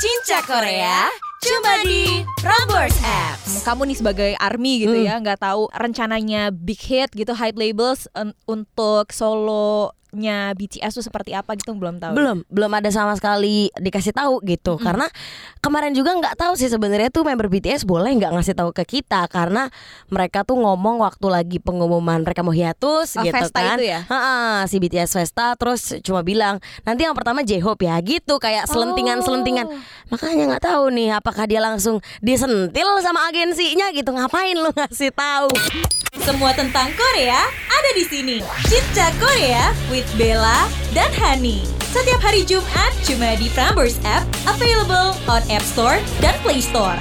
Cinca Korea cuma di Prambors Apps. kamu nih sebagai army gitu Hmm. ya nggak tahu rencananya big hit gitu hype labels en- untuk solonya BTS tuh seperti apa gitu belum tahu. Belum belum ada sama sekali dikasih tahu gitu. Karena kemarin juga nggak tahu sih sebenarnya tuh member BTS boleh nggak ngasih tahu ke kita. Karena mereka tuh ngomong waktu lagi pengumuman mereka mau hiatus Oh, gitu Festa kan. itu ya? Ha-ha, si BTS Festa terus cuma bilang nanti yang pertama J-Hope ya gitu kayak selentingan selentingan Oh. makanya nggak tahu nih apakah dia langsung disentil sama agensinya gitu. Ngapain lu ngasih tahu Semua tentang Korea ada di sini. Cinta Korea with Bella dan Hani. Setiap hari Jumat cuma di Prambors App, available on App Store dan Play Store.